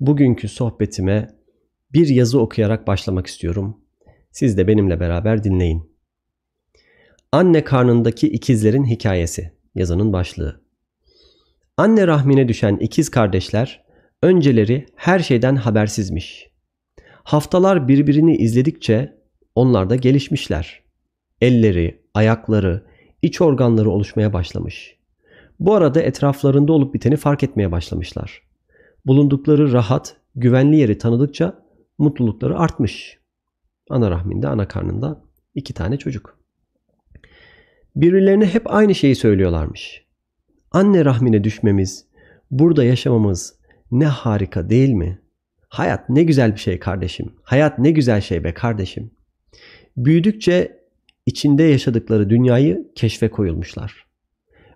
bugünkü sohbetime bir yazı okuyarak başlamak istiyorum. Siz de benimle beraber dinleyin. Anne karnındaki ikizlerin hikayesi yazının başlığı. Anne rahmine düşen ikiz kardeşler önceleri her şeyden habersizmiş. Haftalar birbirini izledikçe onlar da gelişmişler. Elleri, ayakları, iç organları oluşmaya başlamış. Bu arada etraflarında olup biteni fark etmeye başlamışlar. Bulundukları rahat, güvenli yeri tanıdıkça mutlulukları artmış. Ana rahminde, ana karnında iki tane çocuk. Birbirlerine hep aynı şeyi söylüyorlarmış. Anne rahmine düşmemiz, burada yaşamamız ne harika değil mi? Hayat ne güzel bir şey kardeşim. Hayat ne güzel şey be kardeşim. Büyüdükçe içinde yaşadıkları dünyayı keşfe koyulmuşlar.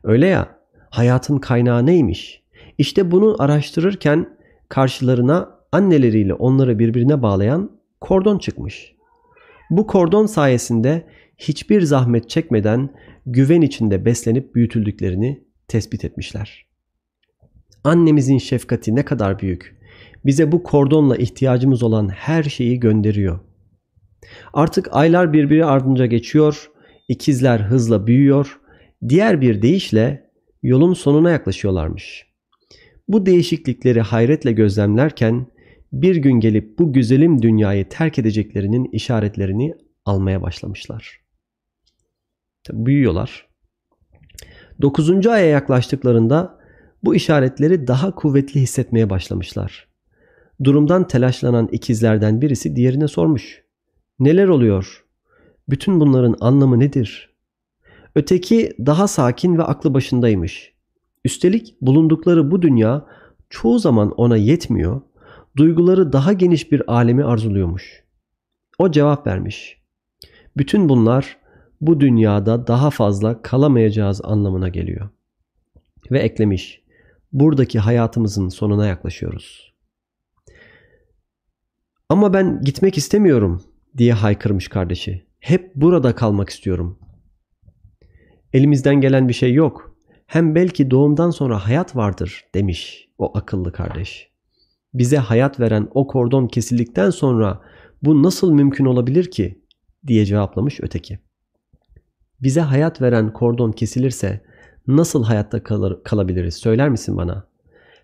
Öyle ya, hayatın kaynağı neymiş? İşte bunu araştırırken karşılarına anneleriyle onları birbirine bağlayan kordon çıkmış. Bu kordon sayesinde hiçbir zahmet çekmeden güven içinde beslenip büyütüldüklerini tespit etmişler. Annemizin şefkati ne kadar büyük. Bize bu kordonla ihtiyacımız olan her şeyi gönderiyor. Artık aylar birbiri ardınca geçiyor, ikizler hızla büyüyor. Diğer bir deyişle yolun sonuna yaklaşıyorlarmış. Bu değişiklikleri hayretle gözlemlerken bir gün gelip bu güzelim dünyayı terk edeceklerinin işaretlerini almaya başlamışlar. Tabi büyüyorlar. Dokuzuncu aya yaklaştıklarında bu işaretleri daha kuvvetli hissetmeye başlamışlar. Durumdan telaşlanan ikizlerden birisi diğerine sormuş. Neler oluyor? Bütün bunların anlamı nedir? Öteki daha sakin ve aklı başındaymış. Üstelik bulundukları bu dünya çoğu zaman ona yetmiyor, duyguları daha geniş bir alemi arzuluyormuş. O cevap vermiş. Bütün bunlar bu dünyada daha fazla kalamayacağız anlamına geliyor. Ve eklemiş. Buradaki hayatımızın sonuna yaklaşıyoruz. Ama ben gitmek istemiyorum diye haykırmış kardeşi. Hep burada kalmak istiyorum. Elimizden gelen bir şey yok. Hem belki doğumdan sonra hayat vardır demiş o akıllı kardeş. Bize hayat veren o kordon kesildikten sonra bu nasıl mümkün olabilir ki diye cevaplamış öteki. Bize hayat veren kordon kesilirse nasıl hayatta kalır, kalabiliriz söyler misin bana?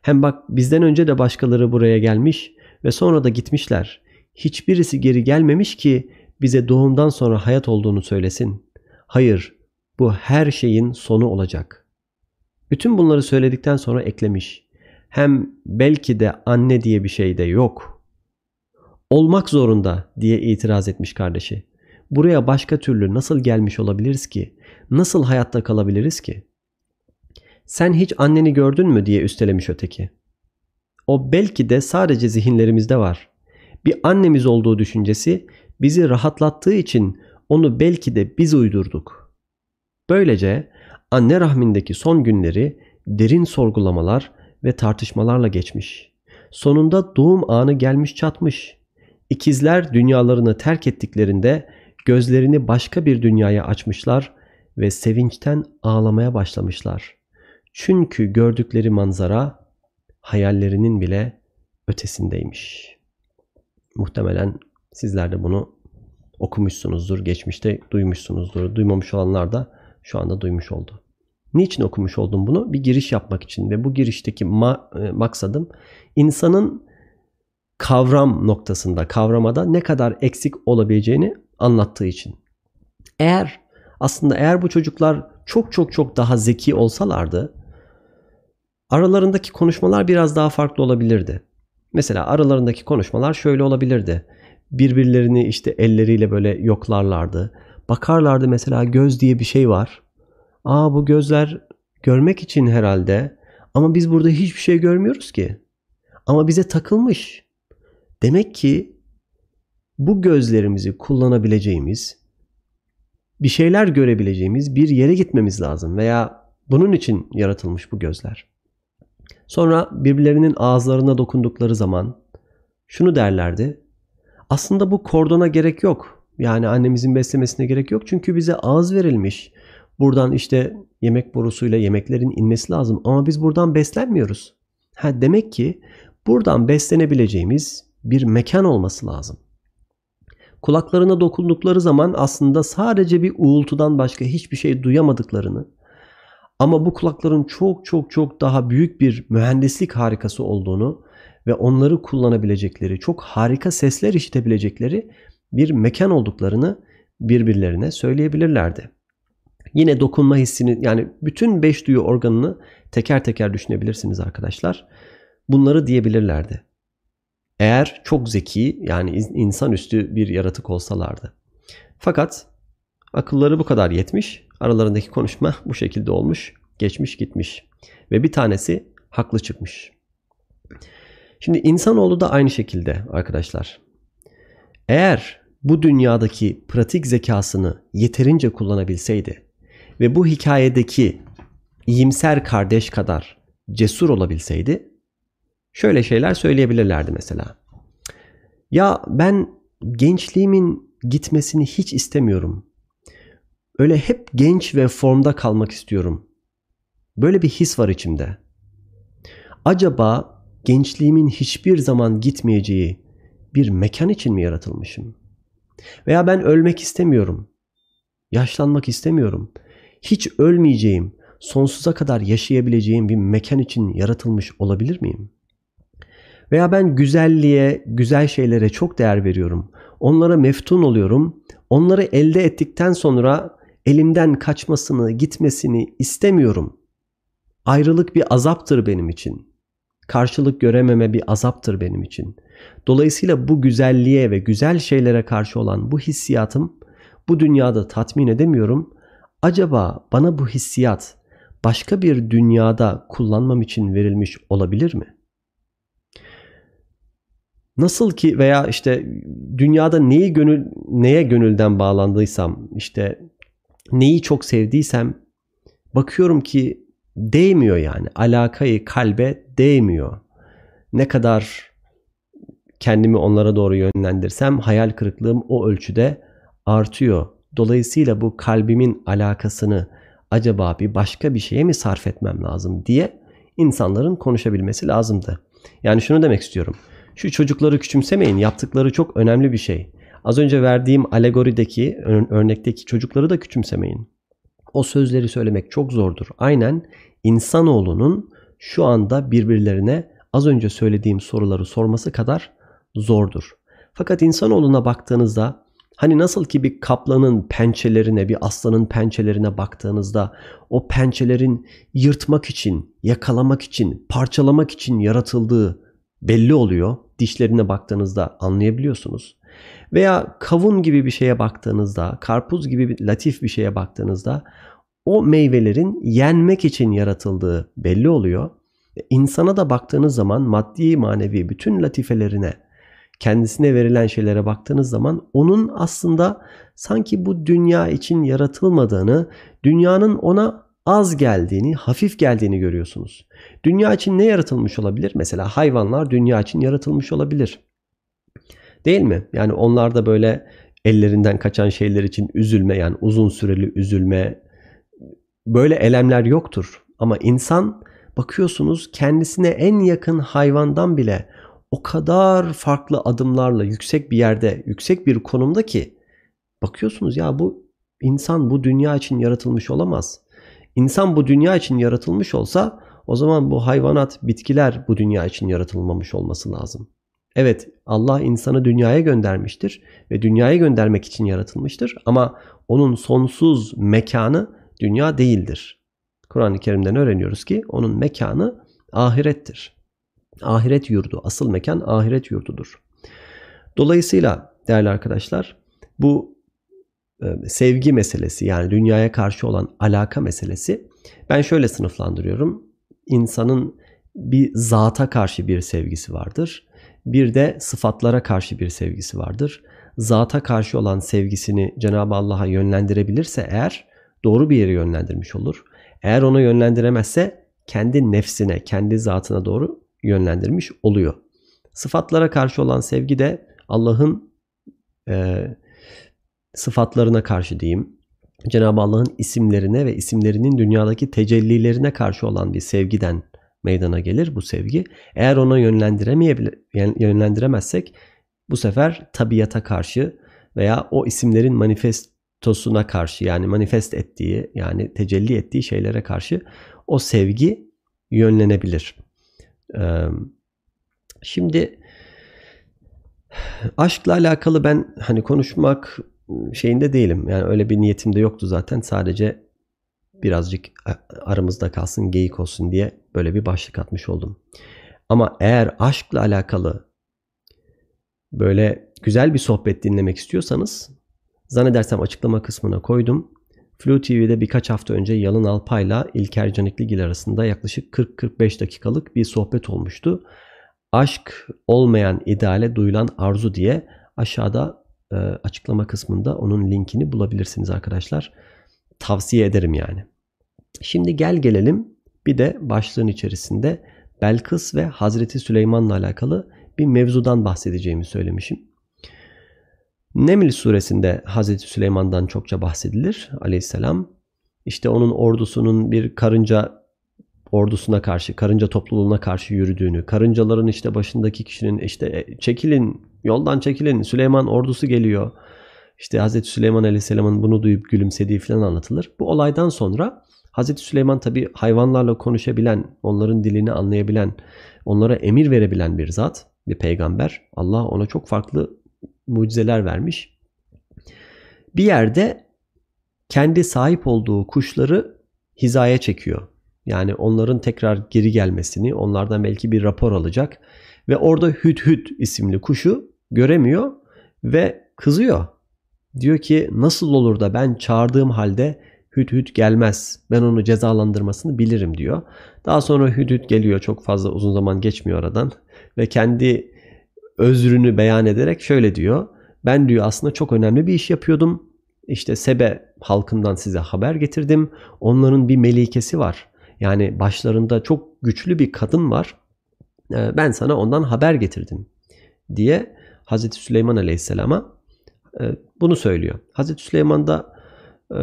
Hem bak bizden önce de başkaları buraya gelmiş ve sonra da gitmişler. Hiçbirisi geri gelmemiş ki bize doğumdan sonra hayat olduğunu söylesin. Hayır, bu her şeyin sonu olacak. Bütün bunları söyledikten sonra eklemiş. Hem belki de anne diye bir şey de yok. Olmak zorunda diye itiraz etmiş kardeşi. Buraya başka türlü nasıl gelmiş olabiliriz ki? Nasıl hayatta kalabiliriz ki? Sen hiç anneni gördün mü diye üstelemiş öteki. O belki de sadece zihinlerimizde var. Bir annemiz olduğu düşüncesi bizi rahatlattığı için onu belki de biz uydurduk. Böylece anne rahmindeki son günleri derin sorgulamalar ve tartışmalarla geçmiş. Sonunda doğum anı gelmiş çatmış. İkizler dünyalarını terk ettiklerinde gözlerini başka bir dünyaya açmışlar ve sevinçten ağlamaya başlamışlar. Çünkü gördükleri manzara hayallerinin bile ötesindeymiş. Muhtemelen sizler de bunu okumuşsunuzdur, geçmişte duymuşsunuzdur. Duymamış olanlar da şu anda duymuş oldu. Niçin okumuş oldum bunu? Bir giriş yapmak için ve bu girişteki ma- e, maksadım insanın kavram noktasında, kavramada ne kadar eksik olabileceğini anlattığı için. Eğer aslında eğer bu çocuklar çok çok çok daha zeki olsalardı aralarındaki konuşmalar biraz daha farklı olabilirdi. Mesela aralarındaki konuşmalar şöyle olabilirdi. Birbirlerini işte elleriyle böyle yoklarlardı. Bakarlardı mesela göz diye bir şey var. Aa bu gözler görmek için herhalde ama biz burada hiçbir şey görmüyoruz ki. Ama bize takılmış. Demek ki bu gözlerimizi kullanabileceğimiz, bir şeyler görebileceğimiz bir yere gitmemiz lazım veya bunun için yaratılmış bu gözler. Sonra birbirlerinin ağızlarına dokundukları zaman şunu derlerdi. Aslında bu kordona gerek yok. Yani annemizin beslemesine gerek yok. Çünkü bize ağız verilmiş. Buradan işte yemek borusuyla yemeklerin inmesi lazım. Ama biz buradan beslenmiyoruz. Ha demek ki buradan beslenebileceğimiz bir mekan olması lazım. Kulaklarına dokundukları zaman aslında sadece bir uğultudan başka hiçbir şey duyamadıklarını ama bu kulakların çok çok çok daha büyük bir mühendislik harikası olduğunu ve onları kullanabilecekleri, çok harika sesler işitebilecekleri bir mekan olduklarını birbirlerine söyleyebilirlerdi. Yine dokunma hissini yani bütün beş duyu organını teker teker düşünebilirsiniz arkadaşlar. Bunları diyebilirlerdi. Eğer çok zeki yani insanüstü bir yaratık olsalardı. Fakat akılları bu kadar yetmiş. Aralarındaki konuşma bu şekilde olmuş. Geçmiş gitmiş. Ve bir tanesi haklı çıkmış. Şimdi insanoğlu da aynı şekilde arkadaşlar. Eğer bu dünyadaki pratik zekasını yeterince kullanabilseydi ve bu hikayedeki iyimser kardeş kadar cesur olabilseydi şöyle şeyler söyleyebilirlerdi mesela. Ya ben gençliğimin gitmesini hiç istemiyorum. Öyle hep genç ve formda kalmak istiyorum. Böyle bir his var içimde. Acaba gençliğimin hiçbir zaman gitmeyeceği bir mekan için mi yaratılmışım? Veya ben ölmek istemiyorum. Yaşlanmak istemiyorum. Hiç ölmeyeceğim, sonsuza kadar yaşayabileceğim bir mekan için yaratılmış olabilir miyim? Veya ben güzelliğe, güzel şeylere çok değer veriyorum. Onlara meftun oluyorum. Onları elde ettikten sonra elimden kaçmasını, gitmesini istemiyorum. Ayrılık bir azaptır benim için karşılık görememe bir azaptır benim için. Dolayısıyla bu güzelliğe ve güzel şeylere karşı olan bu hissiyatım bu dünyada tatmin edemiyorum. Acaba bana bu hissiyat başka bir dünyada kullanmam için verilmiş olabilir mi? Nasıl ki veya işte dünyada neyi gönül neye gönülden bağlandıysam işte neyi çok sevdiysem bakıyorum ki değmiyor yani. Alakayı kalbe değmiyor. Ne kadar kendimi onlara doğru yönlendirsem hayal kırıklığım o ölçüde artıyor. Dolayısıyla bu kalbimin alakasını acaba bir başka bir şeye mi sarf etmem lazım diye insanların konuşabilmesi lazımdı. Yani şunu demek istiyorum. Şu çocukları küçümsemeyin. Yaptıkları çok önemli bir şey. Az önce verdiğim alegorideki, örnekteki çocukları da küçümsemeyin. O sözleri söylemek çok zordur. Aynen insanoğlunun şu anda birbirlerine az önce söylediğim soruları sorması kadar zordur. Fakat insanoğluna baktığınızda hani nasıl ki bir kaplanın pençelerine, bir aslanın pençelerine baktığınızda o pençelerin yırtmak için, yakalamak için, parçalamak için yaratıldığı belli oluyor. Dişlerine baktığınızda anlayabiliyorsunuz. Veya kavun gibi bir şeye baktığınızda, karpuz gibi bir latif bir şeye baktığınızda o meyvelerin yenmek için yaratıldığı belli oluyor. İnsana da baktığınız zaman maddi manevi bütün latifelerine, kendisine verilen şeylere baktığınız zaman onun aslında sanki bu dünya için yaratılmadığını, dünyanın ona az geldiğini, hafif geldiğini görüyorsunuz. Dünya için ne yaratılmış olabilir? Mesela hayvanlar dünya için yaratılmış olabilir. Değil mi? Yani onlar da böyle ellerinden kaçan şeyler için üzülme yani uzun süreli üzülme böyle elemler yoktur. Ama insan bakıyorsunuz kendisine en yakın hayvandan bile o kadar farklı adımlarla yüksek bir yerde, yüksek bir konumda ki bakıyorsunuz ya bu insan bu dünya için yaratılmış olamaz. İnsan bu dünya için yaratılmış olsa o zaman bu hayvanat, bitkiler bu dünya için yaratılmamış olması lazım. Evet Allah insanı dünyaya göndermiştir ve dünyaya göndermek için yaratılmıştır ama onun sonsuz mekanı dünya değildir. Kur'an-ı Kerim'den öğreniyoruz ki onun mekanı ahirettir. Ahiret yurdu, asıl mekan ahiret yurdudur. Dolayısıyla değerli arkadaşlar bu e, sevgi meselesi yani dünyaya karşı olan alaka meselesi ben şöyle sınıflandırıyorum. İnsanın bir zata karşı bir sevgisi vardır. Bir de sıfatlara karşı bir sevgisi vardır. Zata karşı olan sevgisini Cenab-ı Allah'a yönlendirebilirse eğer doğru bir yere yönlendirmiş olur. Eğer onu yönlendiremezse kendi nefsine, kendi zatına doğru yönlendirmiş oluyor. Sıfatlara karşı olan sevgi de Allah'ın e, sıfatlarına karşı diyeyim. Cenab-ı Allah'ın isimlerine ve isimlerinin dünyadaki tecellilerine karşı olan bir sevgiden meydana gelir bu sevgi. Eğer ona yönlendiremezsek bu sefer tabiata karşı veya o isimlerin manifestosuna karşı yani manifest ettiği yani tecelli ettiği şeylere karşı o sevgi yönlenebilir. Şimdi aşkla alakalı ben hani konuşmak şeyinde değilim. Yani öyle bir niyetim de yoktu zaten. Sadece birazcık aramızda kalsın, geyik olsun diye böyle bir başlık atmış oldum. Ama eğer aşkla alakalı böyle güzel bir sohbet dinlemek istiyorsanız zannedersem açıklama kısmına koydum. Flu TV'de birkaç hafta önce Yalın Alpay'la İlker Canikligil arasında yaklaşık 40-45 dakikalık bir sohbet olmuştu. Aşk olmayan ideale duyulan arzu diye aşağıda e, açıklama kısmında onun linkini bulabilirsiniz arkadaşlar. Tavsiye ederim yani. Şimdi gel gelelim bir de başlığın içerisinde Belkıs ve Hazreti Süleyman'la alakalı bir mevzudan bahsedeceğimi söylemişim. Neml suresinde Hazreti Süleyman'dan çokça bahsedilir aleyhisselam. İşte onun ordusunun bir karınca ordusuna karşı, karınca topluluğuna karşı yürüdüğünü, karıncaların işte başındaki kişinin işte e, çekilin, yoldan çekilin, Süleyman ordusu geliyor. İşte Hazreti Süleyman Aleyhisselam'ın bunu duyup gülümsediği falan anlatılır. Bu olaydan sonra Hazreti Süleyman tabi hayvanlarla konuşabilen, onların dilini anlayabilen, onlara emir verebilen bir zat, bir peygamber. Allah ona çok farklı mucizeler vermiş. Bir yerde kendi sahip olduğu kuşları hizaya çekiyor. Yani onların tekrar geri gelmesini, onlardan belki bir rapor alacak ve orada Hüt Hüt isimli kuşu göremiyor ve kızıyor. Diyor ki nasıl olur da ben çağırdığım halde Hüt Hüt gelmez. Ben onu cezalandırmasını bilirim diyor. Daha sonra Hüt Hüt geliyor. Çok fazla uzun zaman geçmiyor aradan. Ve kendi özrünü beyan ederek şöyle diyor. Ben diyor aslında çok önemli bir iş yapıyordum. İşte Sebe halkından size haber getirdim. Onların bir melikesi var. Yani başlarında çok güçlü bir kadın var. Ee, ben sana ondan haber getirdim diye Hazreti Süleyman Aleyhisselam'a e, bunu söylüyor. Hazreti Süleyman da e,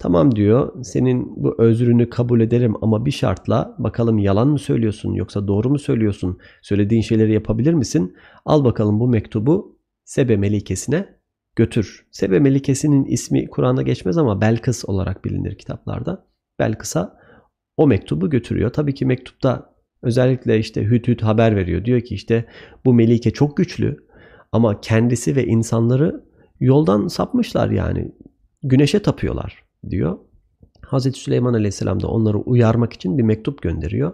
tamam diyor senin bu özrünü kabul ederim ama bir şartla bakalım yalan mı söylüyorsun yoksa doğru mu söylüyorsun? Söylediğin şeyleri yapabilir misin? Al bakalım bu mektubu Sebe Melikesi'ne götür. Sebe Melikesi'nin ismi Kur'an'da geçmez ama Belkıs olarak bilinir kitaplarda. Belkıs'a o mektubu götürüyor. Tabii ki mektupta özellikle işte Hüt Hüt haber veriyor. Diyor ki işte bu Melike çok güçlü ama kendisi ve insanları yoldan sapmışlar yani. Güneşe tapıyorlar diyor. Hazreti Süleyman Aleyhisselam da onları uyarmak için bir mektup gönderiyor.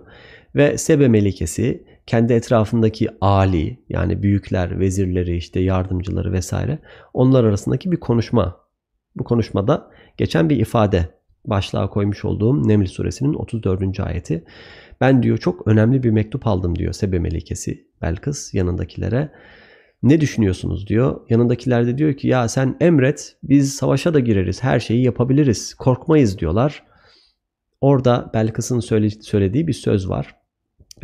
Ve Sebe Melikesi kendi etrafındaki ali yani büyükler, vezirleri, işte yardımcıları vesaire onlar arasındaki bir konuşma. Bu konuşmada geçen bir ifade başlığa koymuş olduğum Neml suresinin 34. ayeti. Ben diyor çok önemli bir mektup aldım diyor Sebe Melikesi Belkıs yanındakilere. Ne düşünüyorsunuz diyor. Yanındakiler de diyor ki ya sen emret biz savaşa da gireriz her şeyi yapabiliriz korkmayız diyorlar. Orada Belkıs'ın söylediği bir söz var.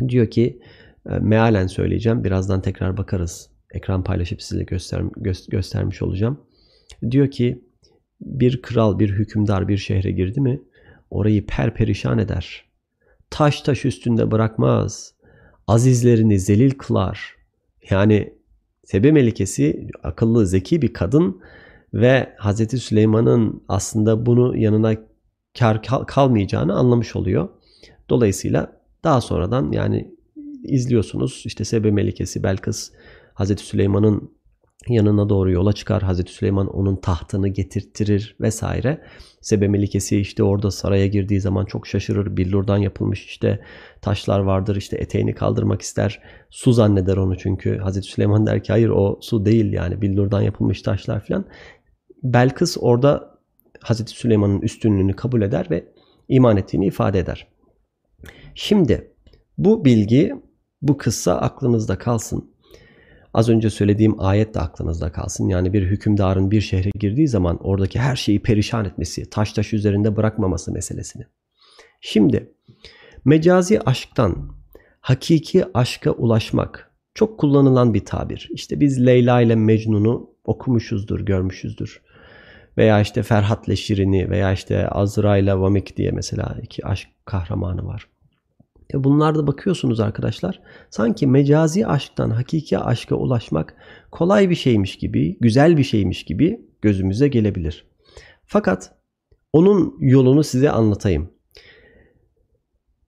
Diyor ki e, mealen söyleyeceğim birazdan tekrar bakarız. Ekran paylaşıp size göster, gö- göstermiş olacağım. Diyor ki bir kral, bir hükümdar bir şehre girdi mi orayı perperişan eder. Taş taş üstünde bırakmaz. Azizlerini zelil kılar. Yani Sebe Melikesi akıllı, zeki bir kadın ve Hazreti Süleyman'ın aslında bunu yanına kar kalmayacağını anlamış oluyor. Dolayısıyla daha sonradan yani izliyorsunuz işte Sebe Melikesi Belkıs Hazreti Süleyman'ın yanına doğru yola çıkar. Hazreti Süleyman onun tahtını getirttirir vesaire. Sebe Melikesi işte orada saraya girdiği zaman çok şaşırır. Billurdan yapılmış işte taşlar vardır. işte eteğini kaldırmak ister. Su zanneder onu çünkü. Hazreti Süleyman der ki hayır o su değil yani billurdan yapılmış taşlar filan. Belkıs orada Hazreti Süleyman'ın üstünlüğünü kabul eder ve iman ettiğini ifade eder. Şimdi bu bilgi, bu kıssa aklınızda kalsın. Az önce söylediğim ayet de aklınızda kalsın. Yani bir hükümdarın bir şehre girdiği zaman oradaki her şeyi perişan etmesi, taş taş üzerinde bırakmaması meselesini. Şimdi mecazi aşktan hakiki aşka ulaşmak çok kullanılan bir tabir. İşte biz Leyla ile Mecnun'u okumuşuzdur, görmüşüzdür. Veya işte Ferhat ile Şirin'i veya işte Azra ile Vamik diye mesela iki aşk kahramanı var. E bunlarda bakıyorsunuz arkadaşlar sanki mecazi aşktan hakiki aşka ulaşmak kolay bir şeymiş gibi, güzel bir şeymiş gibi gözümüze gelebilir. Fakat onun yolunu size anlatayım.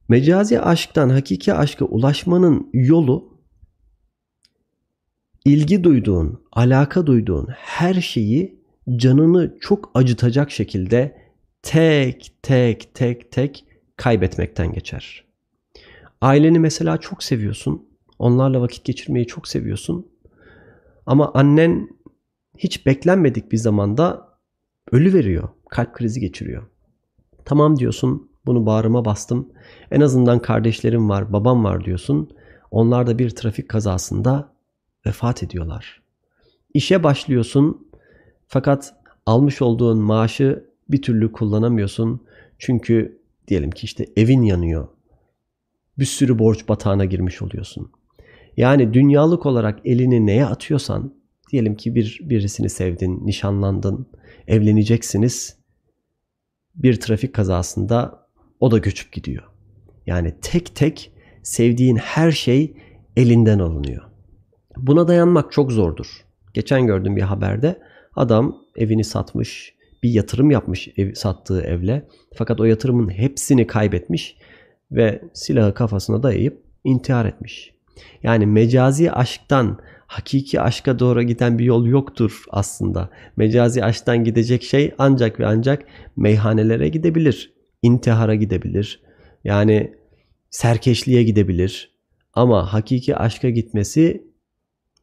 Mecazi aşktan hakiki aşka ulaşmanın yolu ilgi duyduğun, alaka duyduğun her şeyi canını çok acıtacak şekilde tek tek tek tek kaybetmekten geçer. Aileni mesela çok seviyorsun. Onlarla vakit geçirmeyi çok seviyorsun. Ama annen hiç beklenmedik bir zamanda ölü veriyor. Kalp krizi geçiriyor. Tamam diyorsun. Bunu bağrıma bastım. En azından kardeşlerim var, babam var diyorsun. Onlar da bir trafik kazasında vefat ediyorlar. İşe başlıyorsun fakat almış olduğun maaşı bir türlü kullanamıyorsun. Çünkü diyelim ki işte evin yanıyor. Bir sürü borç batağına girmiş oluyorsun. Yani dünyalık olarak elini neye atıyorsan diyelim ki bir birisini sevdin, nişanlandın, evleneceksiniz. Bir trafik kazasında o da göçüp gidiyor. Yani tek tek sevdiğin her şey elinden alınıyor. Buna dayanmak çok zordur. Geçen gördüğüm bir haberde adam evini satmış, bir yatırım yapmış ev, sattığı evle. Fakat o yatırımın hepsini kaybetmiş ve silahı kafasına dayayıp intihar etmiş. Yani mecazi aşktan hakiki aşka doğru giden bir yol yoktur aslında. Mecazi aşktan gidecek şey ancak ve ancak meyhanelere gidebilir, intihara gidebilir. Yani serkeşliğe gidebilir. Ama hakiki aşka gitmesi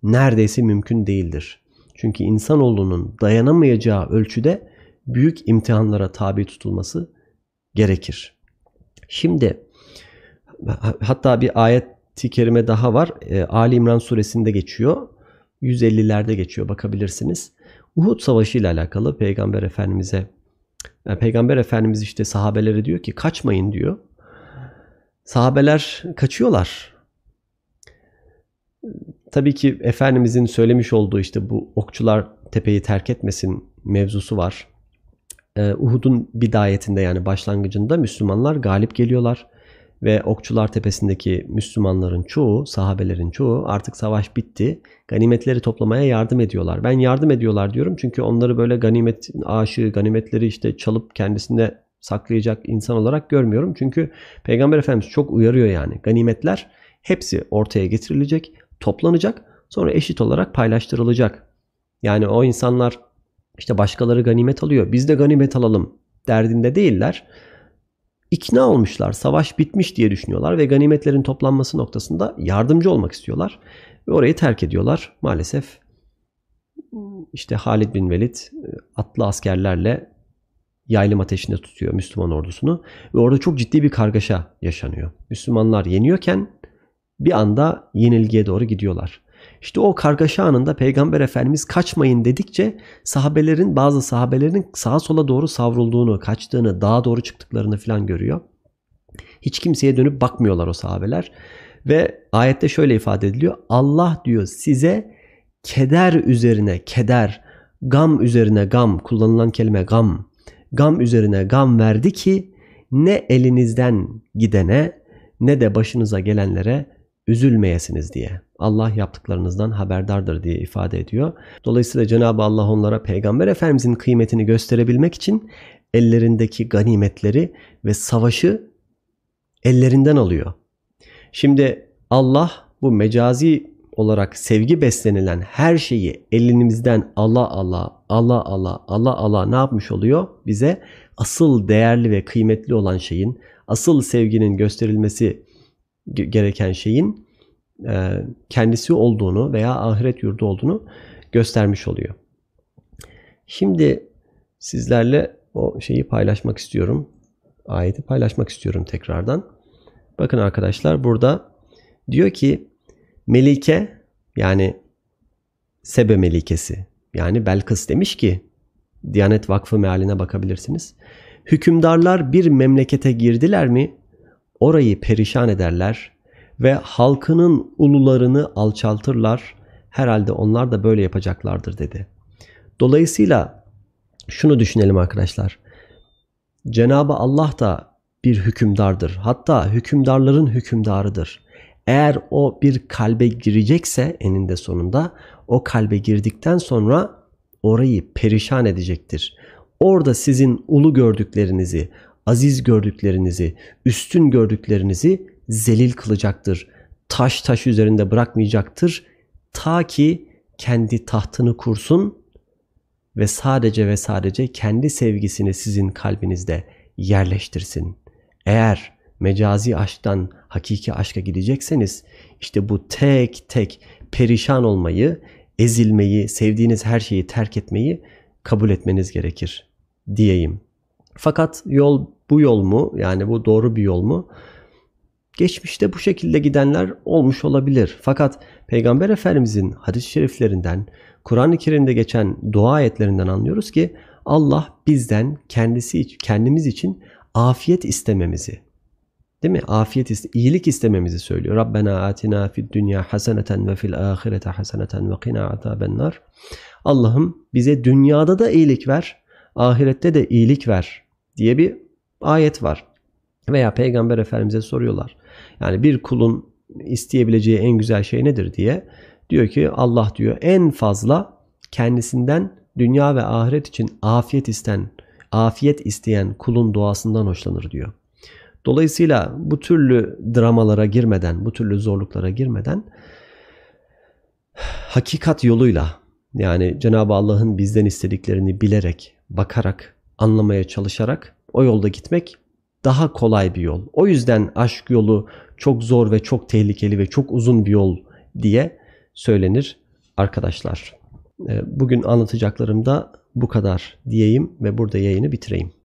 neredeyse mümkün değildir. Çünkü insanoğlunun dayanamayacağı ölçüde büyük imtihanlara tabi tutulması gerekir. Şimdi hatta bir ayet-i kerime daha var. E, Ali İmran suresinde geçiyor. 150'lerde geçiyor bakabilirsiniz. Uhud Savaşı ile alakalı Peygamber Efendimiz'e yani Peygamber Efendimiz işte sahabelere diyor ki kaçmayın diyor. Sahabeler kaçıyorlar. Tabii ki Efendimizin söylemiş olduğu işte bu okçular tepeyi terk etmesin mevzusu var. Ee, Uhud'un bidayetinde yani başlangıcında Müslümanlar galip geliyorlar ve Okçular Tepesi'ndeki Müslümanların çoğu, sahabelerin çoğu artık savaş bitti. Ganimetleri toplamaya yardım ediyorlar. Ben yardım ediyorlar diyorum çünkü onları böyle ganimet aşığı, ganimetleri işte çalıp kendisinde saklayacak insan olarak görmüyorum. Çünkü Peygamber Efendimiz çok uyarıyor yani. Ganimetler hepsi ortaya getirilecek, toplanacak, sonra eşit olarak paylaştırılacak. Yani o insanlar işte başkaları ganimet alıyor. Biz de ganimet alalım derdinde değiller. İkna olmuşlar. Savaş bitmiş diye düşünüyorlar ve ganimetlerin toplanması noktasında yardımcı olmak istiyorlar. Ve orayı terk ediyorlar. Maalesef işte Halid bin Velid e, atlı askerlerle yaylım ateşinde tutuyor Müslüman ordusunu ve orada çok ciddi bir kargaşa yaşanıyor. Müslümanlar yeniyorken bir anda yenilgiye doğru gidiyorlar. İşte o kargaşa anında Peygamber Efendimiz kaçmayın dedikçe sahabelerin bazı sahabelerin sağa sola doğru savrulduğunu, kaçtığını, dağa doğru çıktıklarını falan görüyor. Hiç kimseye dönüp bakmıyorlar o sahabeler. Ve ayette şöyle ifade ediliyor. Allah diyor size keder üzerine keder, gam üzerine gam, kullanılan kelime gam, gam üzerine gam verdi ki ne elinizden gidene ne de başınıza gelenlere üzülmeyesiniz diye. Allah yaptıklarınızdan haberdardır diye ifade ediyor. Dolayısıyla Cenab-ı Allah onlara Peygamber Efendimizin kıymetini gösterebilmek için ellerindeki ganimetleri ve savaşı ellerinden alıyor. Şimdi Allah bu mecazi olarak sevgi beslenilen her şeyi elimizden ala ala ala ala ala ala ne yapmış oluyor? Bize asıl değerli ve kıymetli olan şeyin, asıl sevginin gösterilmesi gereken şeyin e, kendisi olduğunu veya ahiret yurdu olduğunu göstermiş oluyor. Şimdi sizlerle o şeyi paylaşmak istiyorum. Ayeti paylaşmak istiyorum tekrardan. Bakın arkadaşlar burada diyor ki Melike yani Sebe Melikesi yani Belkıs demiş ki Diyanet Vakfı mealine bakabilirsiniz. Hükümdarlar bir memlekete girdiler mi orayı perişan ederler ve halkının ulularını alçaltırlar. Herhalde onlar da böyle yapacaklardır dedi. Dolayısıyla şunu düşünelim arkadaşlar. Cenabı Allah da bir hükümdardır. Hatta hükümdarların hükümdarıdır. Eğer o bir kalbe girecekse eninde sonunda o kalbe girdikten sonra orayı perişan edecektir. Orada sizin ulu gördüklerinizi, aziz gördüklerinizi, üstün gördüklerinizi zelil kılacaktır. Taş taş üzerinde bırakmayacaktır. Ta ki kendi tahtını kursun ve sadece ve sadece kendi sevgisini sizin kalbinizde yerleştirsin. Eğer mecazi aşktan hakiki aşka gidecekseniz işte bu tek tek perişan olmayı, ezilmeyi, sevdiğiniz her şeyi terk etmeyi kabul etmeniz gerekir diyeyim. Fakat yol bu yol mu? Yani bu doğru bir yol mu? Geçmişte bu şekilde gidenler olmuş olabilir. Fakat Peygamber Efendimizin hadis-i şeriflerinden, Kur'an-ı Kerim'de geçen dua ayetlerinden anlıyoruz ki Allah bizden kendisi kendimiz için afiyet istememizi, değil mi? Afiyet iste, iyilik istememizi söylüyor. Rabbena atina fid dünya haseneten ve fil ahirete haseneten ve qina azabennar. Allah'ım bize dünyada da iyilik ver, ahirette de iyilik ver diye bir ayet var. Veya Peygamber Efendimiz'e soruyorlar. Yani bir kulun isteyebileceği en güzel şey nedir diye. Diyor ki Allah diyor en fazla kendisinden dünya ve ahiret için afiyet isten, afiyet isteyen kulun duasından hoşlanır diyor. Dolayısıyla bu türlü dramalara girmeden, bu türlü zorluklara girmeden hakikat yoluyla yani Cenab-ı Allah'ın bizden istediklerini bilerek, bakarak, anlamaya çalışarak o yolda gitmek daha kolay bir yol. O yüzden aşk yolu çok zor ve çok tehlikeli ve çok uzun bir yol diye söylenir arkadaşlar. Bugün anlatacaklarım da bu kadar diyeyim ve burada yayını bitireyim.